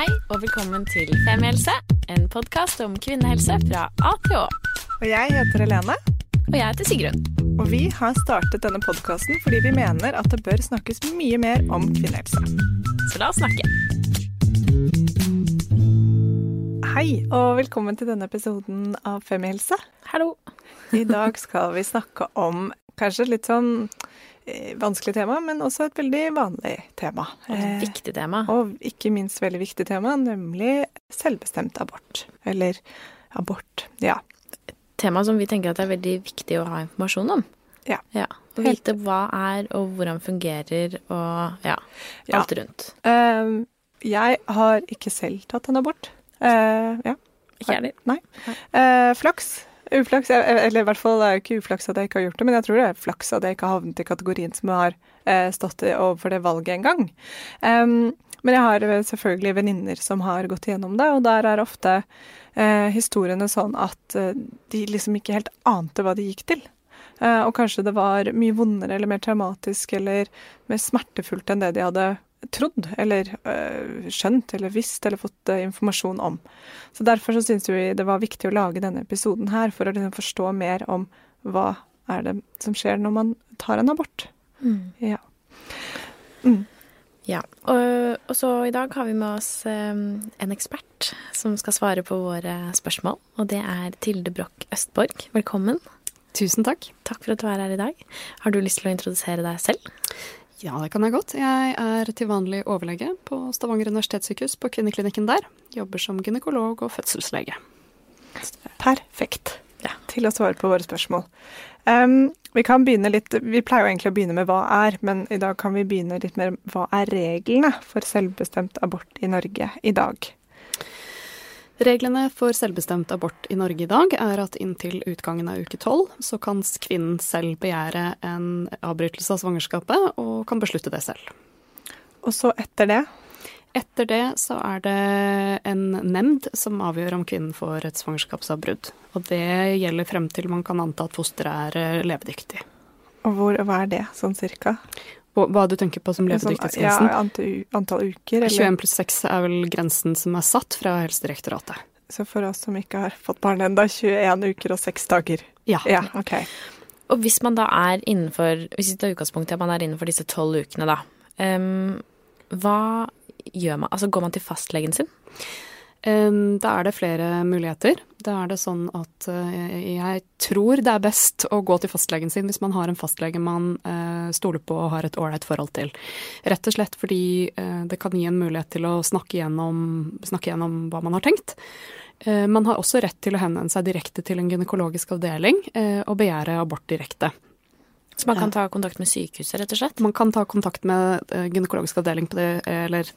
Hei og velkommen til Femihelse, en podkast om kvinnehelse fra A til Å. Og jeg heter Helene. Og jeg heter Sigrun. Og vi har startet denne podkasten fordi vi mener at det bør snakkes mye mer om kvinnehelse. Så la oss snakke. Hei, og velkommen til denne episoden av Femihelse. Hallo. I dag skal vi snakke om kanskje litt sånn vanskelig tema, men også et veldig vanlig tema. Og et Eh, viktig tema. Og ikke minst veldig viktig tema, nemlig selvbestemt abort. Eller abort, ja. Et Tema som vi tenker at det er veldig viktig å ha informasjon om. Ja. ja. Å vite hva er, og hvordan fungerer, og ja, Ja. alt rundt. Eh, jeg har ikke selv tatt en abort. Eh, ja. Ikke jeg heller. Nei. Eh, flaks. Uflaks. Eller i hvert fall det er jo ikke uflaks at jeg ikke har gjort det, men jeg tror det er flaks at jeg ikke har havnet i kategorien som har eh, stått overfor det valget en gang. Um, men jeg har eh, selvfølgelig venninner som har gått igjennom det, og der er ofte eh, historiene sånn at eh, de liksom ikke helt ante hva de gikk til. Eh, og kanskje det var mye vondere eller mer traumatisk eller mer smertefullt enn det de hadde trodd eller øh, skjønt eller visst eller fått øh, informasjon om. Så Derfor så syns vi det var viktig å lage denne episoden her, for å liksom forstå mer om hva er det som skjer når man tar en abort. Ja. Mm. Ja, og, og så i dag har vi med oss um, en ekspert som skal svare på våre spørsmål. Og det er Tilde Broch Østborg. Velkommen. Tusen takk. Takk for at du er her i dag. Har du lyst til å introdusere deg selv? Ja, det kan jeg godt. Jeg er til vanlig overlege på Stavanger universitetssykehus på kvinneklinikken der. Jobber som gynekolog og fødselslege. Perfekt Ja. til å svare på våre spørsmål. Um, vi kan begynne litt Vi pleier jo egentlig å begynne med hva er, men i dag kan vi begynne litt mer hva er reglene for selvbestemt abort i Norge i dag? Reglene for selvbestemt abort i Norge i dag er at inntil utgangen av uke tolv så kan kvinnen selv begjære en avbrytelse av svangerskapet, og kan beslutte det selv. Og så etter det Etter det så er det en nemnd som avgjør om kvinnen får et svangerskapsavbrudd. Og det gjelder frem til man kan anta at fosteret er levedyktig. Og hvor, hva er det, sånn cirka? Hva du tenker på som Sånn, levedyktighetsgrensen? ja, antall, antall uker? Eller? 21 pluss 6 er vel grensen som er satt fra Helsedirektoratet. Så for oss som ikke har fått barn ennå, 21 uker og 6 dager. Ja. Ja, OK. Og hvis man da er innenfor Hvis vi tar utgangspunkt i at man er innenfor disse tolv ukene, da. Um, hva gjør man? Altså går man til fastlegen sin? Um, Da er det flere muligheter. Da er det sånn at eh, jeg tror det er best å gå til fastlegen sin hvis man har en fastlege man eh, stoler på og har et ålreit forhold til. Rett og slett fordi eh, det kan gi en mulighet til å snakke gjennom, snakke gjennom hva man har tenkt. Man har også rett til å henvende seg direkte til en gynekologisk avdeling og begjære abort direkte. Så man kan ta kontakt med sykehuset, rett og slett? Man kan ta kontakt med gynekologisk avdeling på det, eller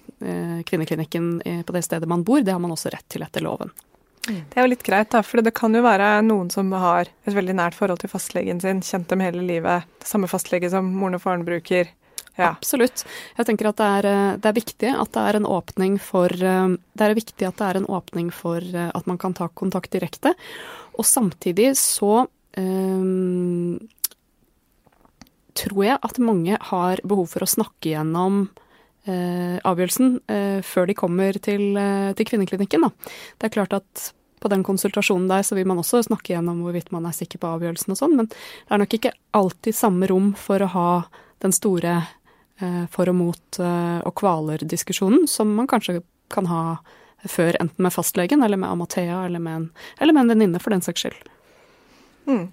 kvinneklinikken på det stedet man bor. Det har man også rett til etter loven. Det er jo litt greit, da, for det kan jo være noen som har et veldig nært forhold til fastlegen sin, kjent dem hele livet, det samme fastlege som moren og faren bruker. Ja. Absolutt. Jeg tenker at det er, eh, det er viktig at det er en åpning for eh, Det er viktig at det er en åpning for eh, at man kan ta kontakt direkte. Og samtidig så um, tror jeg at mange har behov for å snakke gjennom avgjørelsen eh, før de kommer til, eh, til kvinneklinikken. Da. Det er klart at på den konsultasjonen der så vil man også snakke gjennom hvorvidt man er sikker på avgjørelsen og sånn, men det er nok ikke alltid samme rom for å ha den store eh, for og mot eh, og kvaler-diskusjonen som man kanskje kan ha før, enten med fastlegen eller med Amathea eller med en, eller en venninne, for den saks skyld. Mm.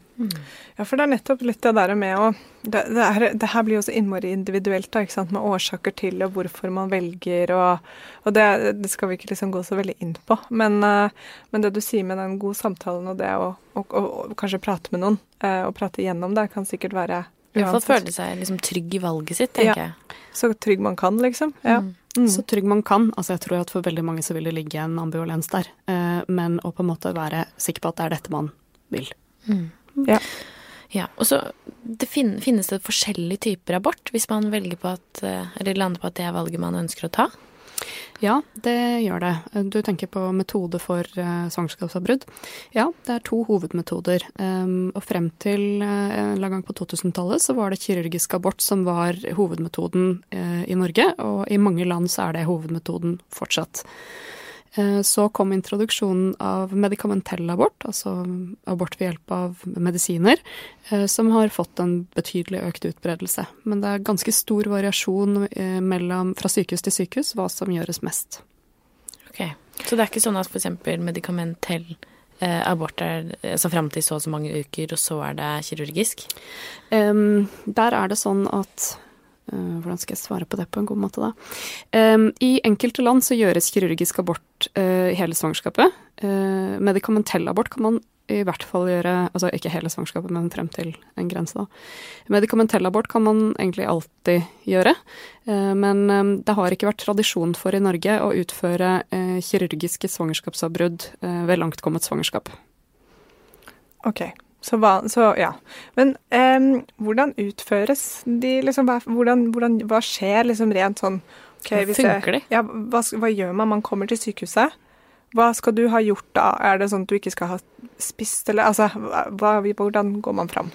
ja, for det er nettopp litt det der med å det, det, her, det her blir jo så innmari individuelt, da, ikke sant, med årsaker til og hvorfor man velger, og, og det, det skal vi ikke liksom gå så veldig inn på. Men, eh, men det du sier med den gode samtalen og det å og, og, og kanskje prate med noen, eh, og prate igjennom det, kan sikkert være I hvert fall føle seg liksom trygg i valget sitt, tenker Ja. jeg. så trygg man kan, liksom. Ja. Mm. Mm. Så trygg man kan. Altså jeg tror at for veldig mange så vil det ligge en ambivalens der. Eh, men å på en måte være sikker på at det er dette man vil. Ja. Ja, og så det fin finnes det forskjellige typer abort hvis man velger på at, eh, eller lander på at det er valget man ønsker å ta? Ja, det gjør det. Du tenker på metode for uh, svangerskapsavbrudd. Ja, det er to hovedmetoder. Um, og frem til uh, en gang på 2000-tallet så var det kirurgisk abort som var hovedmetoden uh, i Norge, og i mange land så er det hovedmetoden fortsatt. Eh, så kom introduksjonen av medikamentell abort, altså abort ved hjelp av medisiner, eh, som har fått en betydelig økt utbredelse. Men det er ganske stor variasjon eh, mellom, fra sykehus til sykehus hva som gjøres mest. Ok, Så det er ikke sånn at f.eks. medikamentell abort er altså fram til så og så mange uker, og så er det kirurgisk? Um, der er det sånn at hvordan skal jeg svare på det på en god måte, da? I enkelte land så gjøres kirurgisk abort uh, hele svangerskapet. Uh, medikamentell abort kan man i hvert fall gjøre Altså ikke hele svangerskapet, men frem til en grense, da. Medikamentell abort kan man egentlig alltid gjøre. Men det har ikke vært tradisjon for i Norge å utføre kirurgiske svangerskapsavbrudd ved langtkommet svangerskap. Ok. Så, så, ja. Men um, hvordan utføres de liksom, hvordan, hvordan, Hva skjer liksom rent sånn okay, Funker de? Ja, hva, hva, gjør man? Man kommer til sykehuset. Hva skal du ha gjort da? Er det sånn at du ikke skal ha spist, eller altså hva, Hvordan går man fram?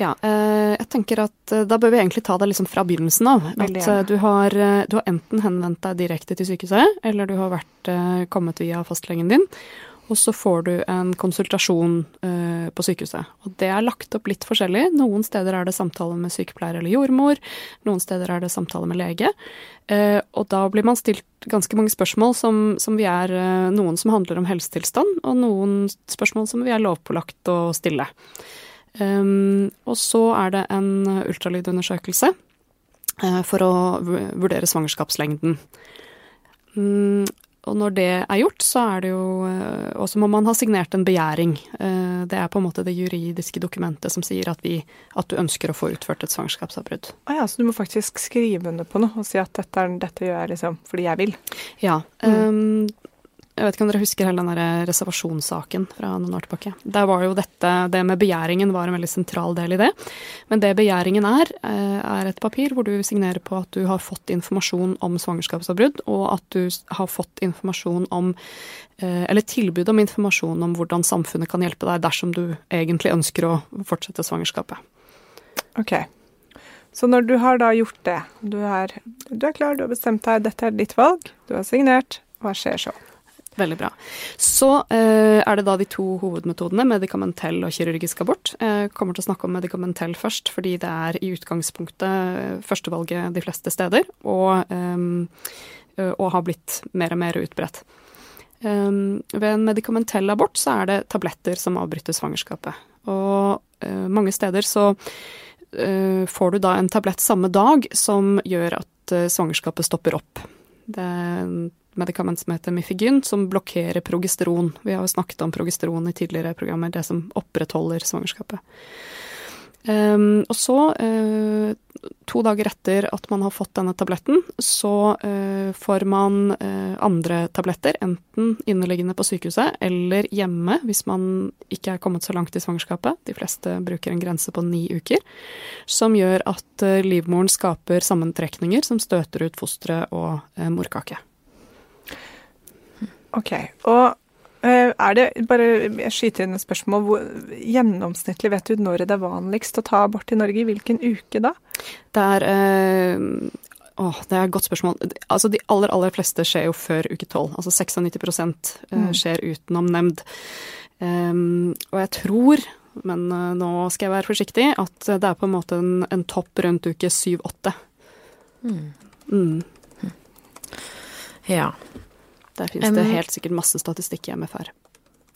Ja, eh, jeg tenker at eh, da bør vi egentlig ta det liksom fra begynnelsen av. At eh, du har, du har, enten henvendt deg direkte til sykehuset, eller du har vært, kommet via fastlegen din og så får du en konsultasjon uh, på sykehuset. Og det er lagt opp litt forskjellig. Noen steder er det samtale med sykepleier eller jordmor, noen steder er det samtale med lege. Uh, og da blir man stilt ganske mange spørsmål som, som vi er uh, Noen som handler om helsetilstand, og noen spørsmål som vi er lovpålagt å stille. Um, og så er det en ultralydundersøkelse for å vurdere svangerskapslengden. Mm, og når det er gjort, så er det jo også Og så må man ha signert en begjæring. Eh, det er på en måte det juridiske dokumentet som sier at, vi, at du ønsker å få utført et svangerskapsavbrudd. Ah, ja, så du må faktisk skrive under på noe og si at dette, dette gjør jeg liksom fordi jeg vil? Ja. Mm. Um, jeg vet ikke om dere husker hele den der reservasjonssaken fra noen år tilbake. Der var jo dette, Det med begjæringen var en veldig sentral del i det. Men det begjæringen er, eh, er et papir hvor du signerer på at du har fått informasjon om svangerskapsavbrudd, og at du har fått informasjon om eh, Eller tilbud om informasjon om hvordan samfunnet kan hjelpe deg dersom du egentlig ønsker å fortsette svangerskapet. Ok. Så når du har da gjort det, du er, du er klar, du har bestemt deg, dette er ditt valg, du har signert, hva skjer så? Veldig bra. Så eh, er det da de to hovedmetodene, medikamentell og kirurgisk abort. Jeg kommer til å snakke om medikamentell først, fordi det er i utgangspunktet førstevalget de fleste steder, og, eh, og har blitt mer og mer utbredt. Ved en medikamentell abort så er det tabletter som avbryter svangerskapet. Og mange steder så får du da en tablett samme dag som gjør at svangerskapet stopper opp. Det er medikament som heter Mifigyn, som blokkerer progesteron. Vi har jo snakket om progesteron i tidligere programmer, det som opprettholder svangerskapet. Um, og så, uh, to dager etter at man har fått denne tabletten, så uh, får man uh, andre tabletter, enten inneliggende på sykehuset eller hjemme hvis man ikke er kommet så langt i svangerskapet. De fleste bruker en grense på ni uker. Som gjør at livmoren skaper sammentrekninger som støter ut fosteret og morkake. Ok. Og uh, er det bare Jeg skyter inn et spørsmål. Hvor, gjennomsnittlig vet du når det er vanligst å ta abort i Norge? I Hvilken uke da? Det er øh, Åh, det er et godt spørsmål. Altså, De aller aller fleste skjer jo før uke tolv. Altså 96 uh, mm. skjer utenom nemnd. Um, og jeg tror, men nå skal jeg være forsiktig, at det er på en måte en, en topp rundt uke syv-åtte. Mm. Mm. Ja. Der finnes det helt sikkert masse statistikk i MFR.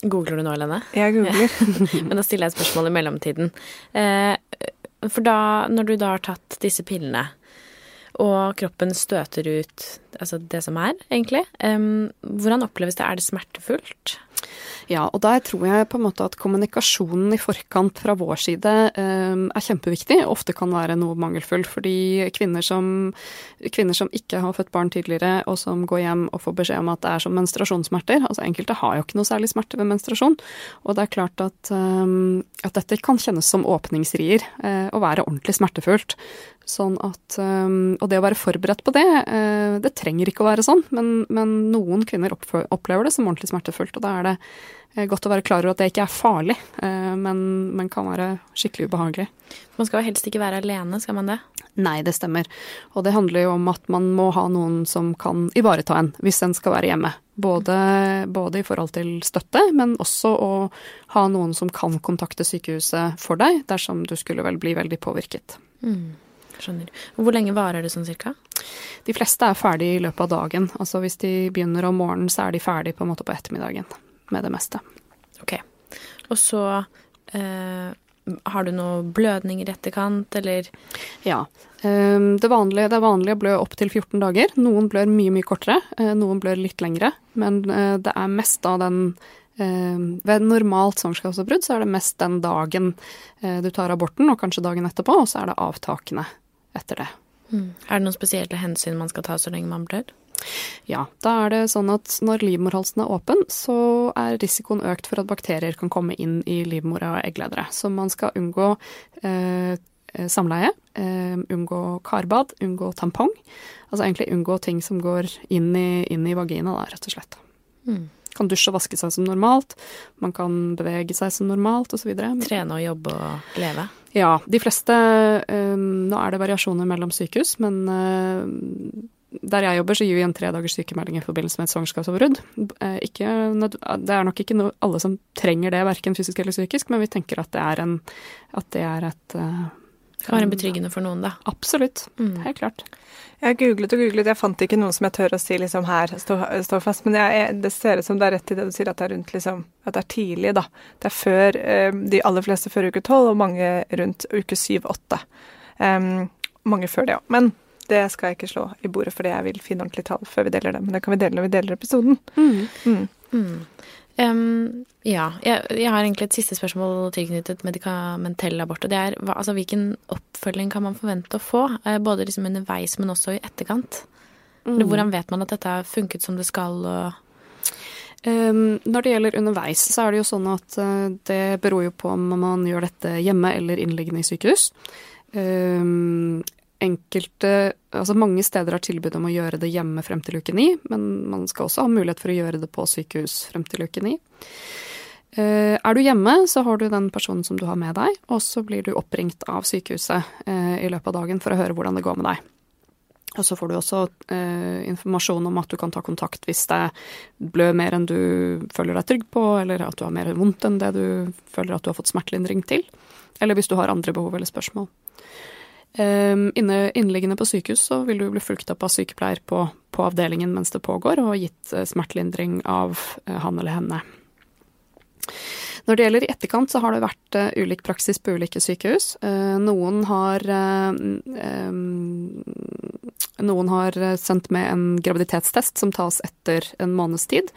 Googler du nå, Helene? Jeg googler. Men da stiller jeg et spørsmål i mellomtiden. Eh, for da, når du da har tatt disse pillene, og kroppen støter ut altså det som er, egentlig, hvordan oppleves det? Er det smertefullt? Ja, og der tror jeg på en måte at kommunikasjonen i forkant fra vår side eh, er kjempeviktig. Ofte kan være noe mangelfull, fordi kvinner som, kvinner som ikke har født barn tidligere, og som går hjem og får beskjed om at det er som menstruasjonssmerter Altså enkelte har jo ikke noe særlig smerte ved menstruasjon, og det er klart at, eh, at dette kan kjennes som åpningsrier eh, og være ordentlig smertefullt. Sånn at, um, og det å være forberedt på det, uh, det trenger ikke å være sånn, men, men noen kvinner opplever det som ordentlig smertefullt. Og da er det uh, godt å være klar over at det ikke er farlig, uh, men, men, kan være skikkelig ubehagelig. Man skal jo helst ikke være alene, skal man det? Nei, det stemmer. Og det handler jo om at man må ha noen som kan ivareta en hvis en skal være hjemme. Både, både, i forhold til støtte, men også å ha noen som kan kontakte sykehuset for deg dersom du skulle vel bli veldig påvirket. Mm. Skjønner. Hvor lenge varer det sånn cirka? De fleste er ferdig i løpet av dagen. Altså hvis de begynner om morgenen, så er de ferdig på en måte på ettermiddagen med det meste. Ok. Og så eh, har du noe blødning i etterkant, eller? Ja. Ehm, det, vanlige, det vanlige blør opptil 14 dager. Noen blør mye, mye kortere. Eh, noen blør litt lengre. Men eh, det er mest av den ehm, Ved normalt svangerskapsavbrudd så er det mest den dagen eh, du tar aborten, og kanskje dagen etterpå, og så er det avtakene etter det. Mm. Er det noen spesielle hensyn man skal ta så lenge man blør? Ja, da er det sånn at når livmorhalsen er åpen, så er risikoen økt for at bakterier kan komme inn i livmora og eggledere. Så man skal unngå eh, samleie, eh, unngå karbad, unngå tampong. Altså egentlig unngå ting som går inn i, inn i vagina, da, rett og slett. Mm. Kan dusje og vaske seg som normalt, man kan bevege seg som normalt osv. Trene og jobbe og leve? Ja, de fleste eh, Nå er det variasjoner mellom sykehus, men eh, der jeg jobber, så gir vi en tredagers sykemelding i forbindelse med et svangerskapsavbrudd. Eh, det er nok ikke noe, alle som trenger det, verken fysisk eller psykisk, men vi tenker at det er, en, at det er et Det kan være betryggende for noen, da. Absolutt. Mm. Helt klart. Jeg googlet og googlet, jeg fant ikke noen som jeg tør å si liksom her, stå, stå fast. Men jeg, det ser ut som det er rett i det du sier, at det er rundt liksom, at det er tidlig, da. Det er før eh, de aller fleste før uke tolv, og mange rundt uke syv-åtte. Um, mange før det òg. Men det skal jeg ikke slå i bordet, fordi jeg vil finne ordentlig tall før vi deler det. Men det kan vi dele når vi deler episoden. Mm. Mm. Um, ja. Jeg, jeg, har egentlig et siste spørsmål tilknyttet medikamentell abort. og det er hva, altså, Hvilken oppfølging kan man forvente å få? Eh, både liksom underveis, men også i etterkant? Mm. Hvordan vet man at dette har funket som det skal? og Um, når det gjelder underveis, så er det jo sånn at uh, det beror jo på om man gjør dette hjemme eller innliggende i sykehus. Um, enkelte Altså mange steder har tilbud om å gjøre det hjemme frem til uke ni, men man skal også ha mulighet for å gjøre det på sykehus frem til uke ni. Eh, er du hjemme, så har du den personen som du har med deg, og så blir du oppringt av sykehuset eh, i løpet av dagen for å høre hvordan det går med deg. Og så får du også eh, informasjon om at du kan ta kontakt hvis det blør mer enn du føler deg trygg på, eller at du har mer vondt enn det du føler at du har fått smertelindring til. Eller hvis du har andre behov eller spørsmål. Um, inne, innliggende på sykehus så vil du bli fulgt opp av sykepleier på, på avdelingen mens det pågår, og gitt uh, smertelindring av uh, han eller henne. Når det gjelder i etterkant, så har det vært uh, ulik praksis på ulike sykehus. noen har um, noen har sendt med en graviditetstest som tas etter en måneds tid,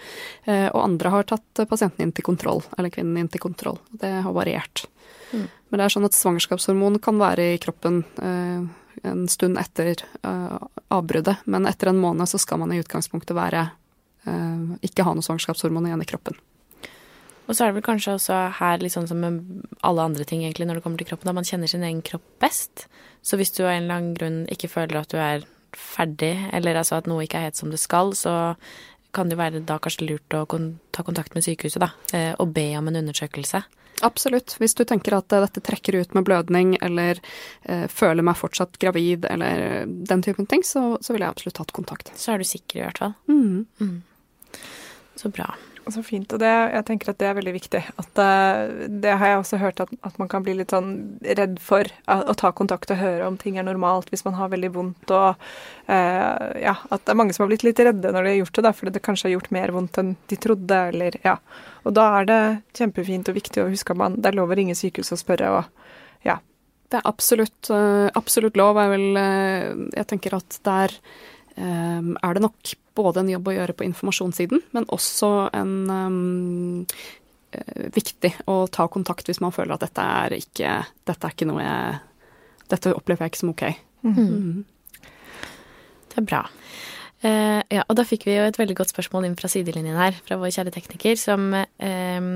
og andre har tatt pasienten inn til kontroll, eller kvinnen inn til kontroll. Det har variert. Mm. Men det er sånn at svangerskapshormon kan være i kroppen eh, en stund etter eh, avbruddet. Men etter en måned så skal man i utgangspunktet være eh, ikke ha noe svangerskapshormon igjen i kroppen. Og så er det vel kanskje også her litt sånn som med alle andre ting egentlig når det kommer til kroppen, da man kjenner sin egen kropp best. Så hvis du av en eller annen grunn ikke føler at du er ferdig, eller altså at noe ikke er helt som det skal, så kan det være da kanskje lurt å ta kontakt med sykehuset, da, eh, og be om en undersøkelse. Absolutt. Hvis du tenker at eh, dette trekker ut med blødning, eller eh, føler meg fortsatt gravid, eller eh, den typen ting, så, så ville jeg absolutt tatt kontakt. Så er du sikker i hvert fall. Mm. Mm. Så bra. Så fint. Og det, jeg tenker at det er veldig viktig. At, uh, det har jeg også hørt at, at, man kan bli litt sånn redd for å, å, ta kontakt og høre om ting er normalt hvis man har veldig vondt. Og uh, ja, at det er mange som har blitt litt redde når de har gjort det, da, fordi det kanskje har gjort mer vondt enn de trodde. Eller, ja. Og da er det kjempefint og viktig å huske at man, det er lov å ringe sykehuset og spørre. og ja. Det er absolutt, uh, absolutt lov. Jeg, vil, jeg tenker at der er det nok både en jobb å gjøre på informasjonssiden, men også en um, viktig å ta kontakt hvis man føler at dette er ikke, dette er ikke noe jeg Dette opplever jeg ikke som ok. Mm. Mm. Det er bra. Uh, ja, og da fikk vi jo et veldig godt spørsmål inn fra sidelinjen her, fra vår kjære tekniker, som uh,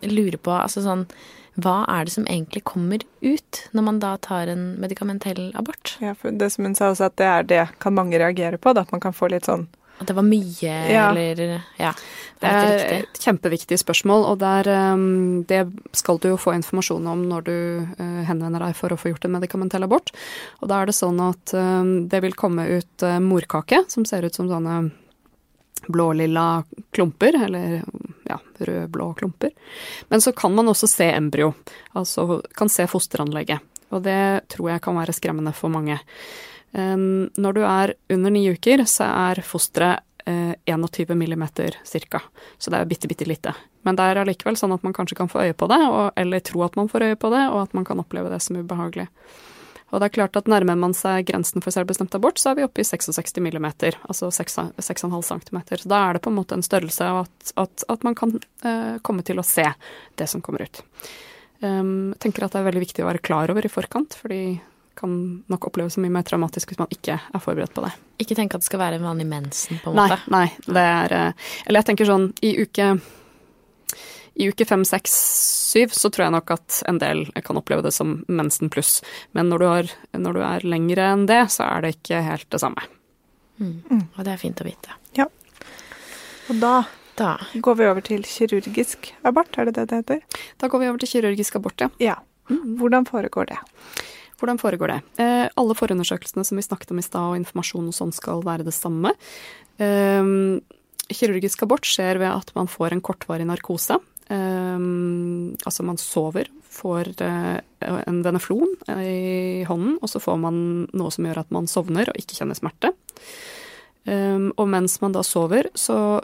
lurer på altså sånn hva er det som egentlig kommer ut når man da tar en medikamentell abort? Ja, for det som hun sa også, at det er det kan mange reagere på. Da, at man kan få litt sånn At det var mye, Ja. eller Ja. Det Er er et kjempeviktig spørsmål, og der, um, det skal du jo få informasjon om når du uh, henvender deg for å få gjort en medikamentell abort. Og da er det sånn at um, det vil komme ut uh, morkake, som ser ut som sånne blå-lilla klumper, eller ja, rød-blå klumper. Men så kan man også se embryo, altså kan se fosteranlegget. Og det tror jeg kan være skremmende for mange. Um, når du er under ni uker, så er fosteret eh, 21 millimeter cirka. Så det er bitte, bitte lite. Men det er allikevel sånn at man kanskje kan få øye på det, og, eller tro at man får øye på det, og at man kan oppleve det som ubehagelig. Og det er klart at nærmer man seg grensen for selvbestemt abort, så er vi oppe i 66 millimeter, altså 6,5 cm. Så da er det på en måte en størrelse av at, at, at man kan eh, komme til å se det som kommer ut. Um, jeg tenker at det er veldig viktig å være klar over i forkant, fordi kan nok oppleves så mye mer traumatisk hvis man ikke er forberedt på det. Ikke tenk at det skal være en vanlig mensen, på en måte. nei, det er eh, Eller jeg tenker sånn, i uke i uke fem, seks, syv så tror jeg nok at en del kan oppleve det som mensen pluss. Men når du, har, når du er lengre enn det, så er det ikke helt det samme. Mm. Og det er fint å vite. Ja. Og da Da går vi over til kirurgisk abort, er det det det heter? Da går vi over til kirurgisk abort, ja. Ja. Hvordan foregår det? Hvordan foregår det? Eh, alle forundersøkelsene som vi snakket om i stad, og informasjon og sånn skal være det samme. Eh, kirurgisk abort skjer ved at man får en kortvarig narkose. Eh, altså man sover, får en veneflon i hånden, og så får man noe som gjør at man sovner og ikke kjenner smerte. Og mens man da sover, så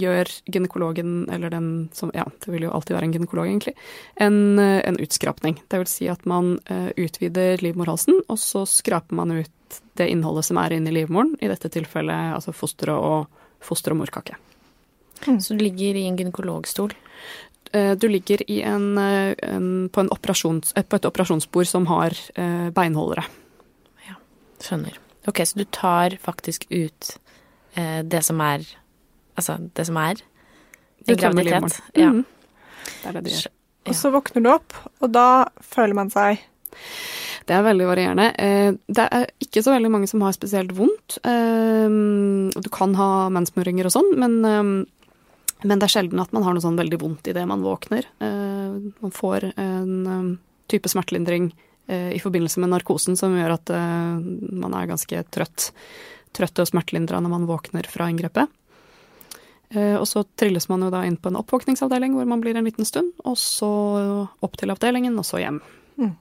gjør gynekologen, eller den som Ja, det vil jo alltid være en gynekolog, egentlig, en, uh, en utskrapning. Det vil si at man uh, utvider livmorhalsen, og så skraper man ut det innholdet som er inni livmoren, i dette tilfellet altså fosteret og, foster og morkake. Så du ligger i en gynekologstol. Uh, du ligger i en, en, på, på et operasjonsbord som har beinholdere. Ja, Skjønner. Ok, så du tar faktisk ut eh, det som er Altså, det som er Det en graviditet. Ja. Mhm. Det er det du gjør. Og så våkner du opp, og da føler man seg Det er veldig varierende. Eh, Det er ikke så veldig mange som har spesielt vondt. Eh, Du kan ha menssmøringer og sånn, men, eh, men det er sjelden at man har noe sånn veldig vondt idet man våkner. Eh, Man får en type smertelindring eh, i forbindelse med narkosen som gjør at eh, man er ganske trøtt. Trøtt og smertelindra når man våkner fra inngrepet. Eh, Og så trilles man jo da inn på en oppvåkningsavdeling hvor man blir en liten stund, og så opp til avdelingen, og så hjem. Mm.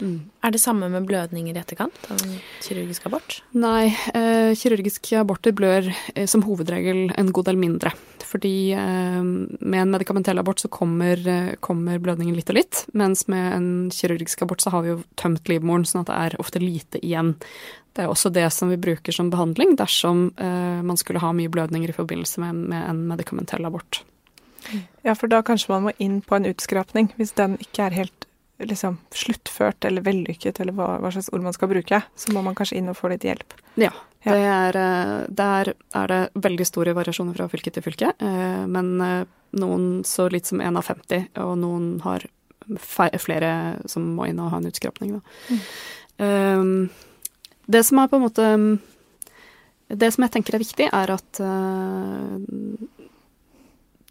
Mm. Er det samme med blødninger i etterkant av en kirurgisk abort? Nei, eh, kirurgiske aborter blør eh, som hovedregel en god del mindre. Fordi eh, med en medikamentell abort så kommer, eh, kommer blødningen litt og litt, mens med en kirurgisk abort så har vi jo tømt livmoren, sånn at det er ofte lite igjen. Det er også det som vi bruker som behandling dersom eh, man skulle ha mye blødninger i forbindelse med, med en medikamentell abort. Ja, for da kanskje man må inn på en utskrapning, hvis den ikke er helt liksom sluttført eller vellykket, eller hva, hva slags ord man skal bruke. Så må man kanskje inn og få litt hjelp. Ja, Ja. det er, eh, der er det veldig store variasjoner fra fylke til fylke. eh, Men eh, noen så litt som én av 50, og noen har flere som må inn og ha en utskrapning. Da. Eh, Det som er på en måte Det som jeg tenker er viktig, er at eh,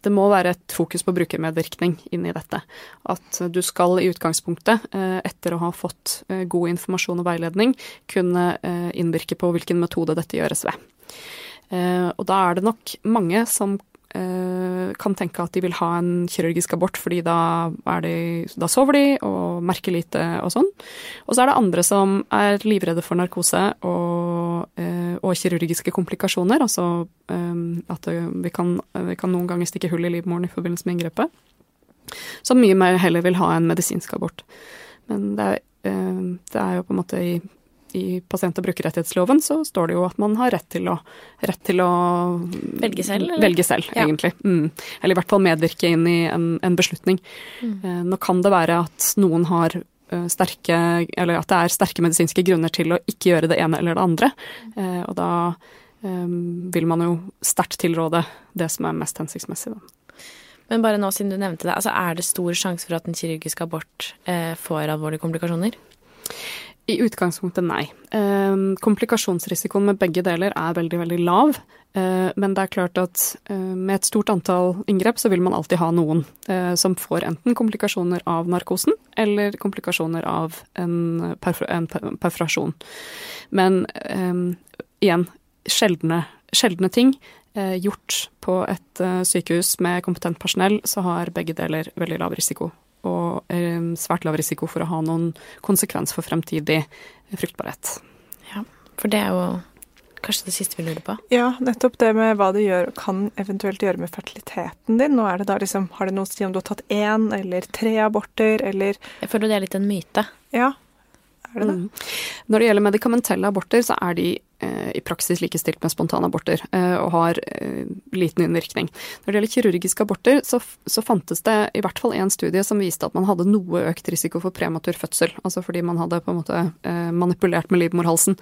det må være et fokus på brukermedvirkning inn i dette. At du skal i utgangspunktet, eh, etter å ha fått eh, god informasjon og veiledning, kunne innvirke på hvilken metode dette gjøres ved. Og da er det nok mange som kan tenke at de vil ha en kirurgisk abort, fordi da, de, da sover de og merker lite og sånn. Og så er det andre som er livredde for narkose og, eh, og kirurgiske komplikasjoner. Altså eh, at vi, kan, vi kan noen ganger stikke hull i livmoren i forbindelse med inngrepet. Som mye mer heller vil ha en medisinsk abort. Men det er, eh, det er jo på en måte i i pasient- og brukerrettighetsloven så står det jo at man har rett til å, rett til å Velge selv, eller? Velge selv, Ja. egentlig. Mm. Eller i hvert fall medvirke inn i en, en beslutning. Mm. Eh, nå kan det være at noen har eh, sterke Eller at det er sterke medisinske grunner til å ikke gjøre det ene eller det andre. Eh, og da eh, vil man jo sterkt tilråde det som er mest hensiktsmessig, da. Men bare nå siden du nevnte det, altså er det stor sjanse for at en kirurgisk abort eh, får alvorlige komplikasjoner? I utgangspunktet nei. Eh, komplikasjonsrisikoen med begge deler er veldig, veldig lav. Eh, men det er klart at eh, med et stort antall inngrep så vil man alltid ha noen eh, som får enten komplikasjoner av narkosen eller komplikasjoner av en, perfor en perforasjon. Men igjen, sjeldne, sjeldne ting. Gjort på et sykehus med kompetent personell, så har begge deler veldig lav risiko og svært lav risiko for å ha noen konsekvens for fremtidig fruktbarhet. Ja, for det er jo kanskje det siste vi lurer på? Ja, nettopp det med hva det gjør, kan eventuelt gjøre med fertiliteten din. Nå er det da liksom, Har det noe å si om du har tatt én eller tre aborter, eller Jeg føler det er litt en myte. Ja, er det det? Mm. Når det gjelder medikamentelle aborter, så er de eh, i praksis likestilt med spontanaborter eh, og har eh, liten innvirkning. Når det gjelder kirurgiske aborter, så, så fantes det i hvert fall én studie som viste at man hadde noe økt risiko for prematur fødsel. Altså fordi man hadde på en måte eh, manipulert med livmorhalsen.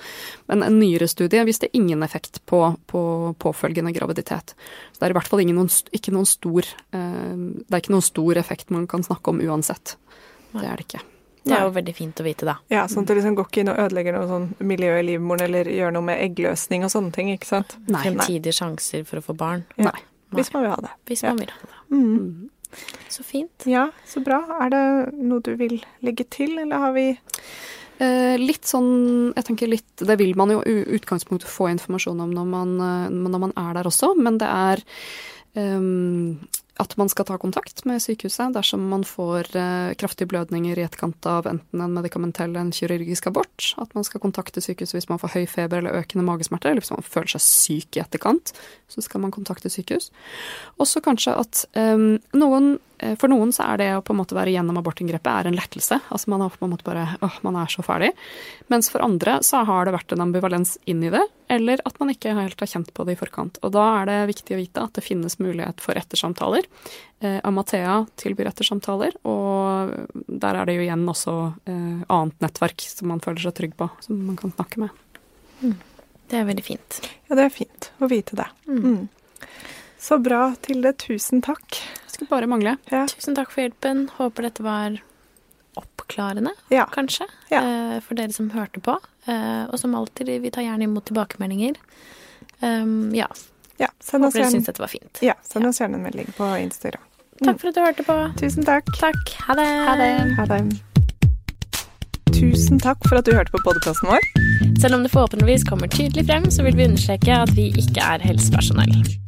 Men en nyere studie viste ingen effekt på, på påfølgende graviditet. Så det er i hvert fall noen, ikke noen stor eh, Det er ikke noen stor effekt man kan snakke om uansett. Det er det ikke. Det er jo veldig fint å vite, da. Ja, sånn at det liksom går ikke inn og ødelegger noe sånn miljø i livmoren eller gjør noe med eggløsning og sånne ting, ikke sant? Nei. Fremtidige sjanser for å få barn. Ja. Nei. Hvis man vil ha det. Hvis man vil ha det. Mm. Så fint. Ja, så bra. Er det noe du vil legge til, eller har vi eh, Litt sånn Jeg tenker litt Det vil man jo i utgangspunktet få informasjon om når man, eh, når man er der også, men det er um, at man skal ta kontakt med sykehuset dersom man får eh, kraftige blødninger i etterkant av enten en medikamentell eller en kirurgisk abort. At man skal kontakte sykehuset hvis man får høy feber eller økende magesmerter, eller hvis man føler seg syk i etterkant, så skal man kontakte sykehus. Også kanskje at um, noen for noen så er det å på en måte være gjennom abortinngrepet er en lettelse. Altså man er på en måte bare åh, man er så ferdig. Mens for andre så har det vært en ambivalens inn i det, eller at man ikke helt har kjent på det i forkant. Og da er det viktig å vite at det finnes mulighet for ettersamtaler. Eh, Amathea tilbyr ettersamtaler, og der er det jo igjen også eh, annet nettverk som man føler seg trygg på, som man kan snakke med. Mm. Det er veldig fint. Ja, det er fint å vite det. Mm. Mm. Så bra, Tilde. Tusen takk. Skulle bare mangle. Ja. Tusen takk for hjelpen. Håper dette var oppklarende, ja. kanskje, ja. Uh, for dere som hørte på. Uh, og som alltid, vi tar gjerne imot tilbakemeldinger. Um, ja. ja Håper dere syns dette var fint. Ja, send oss gjerne en melding på Instagram. Takk for at du hørte på. Tusen takk. Takk. Ha det. Ha det. Ha det. Tusen takk for at du hørte på podkasten vår. Selv om det forhåpentligvis kommer tydelig frem, så vil vi understreke at vi ikke er helsepersonell.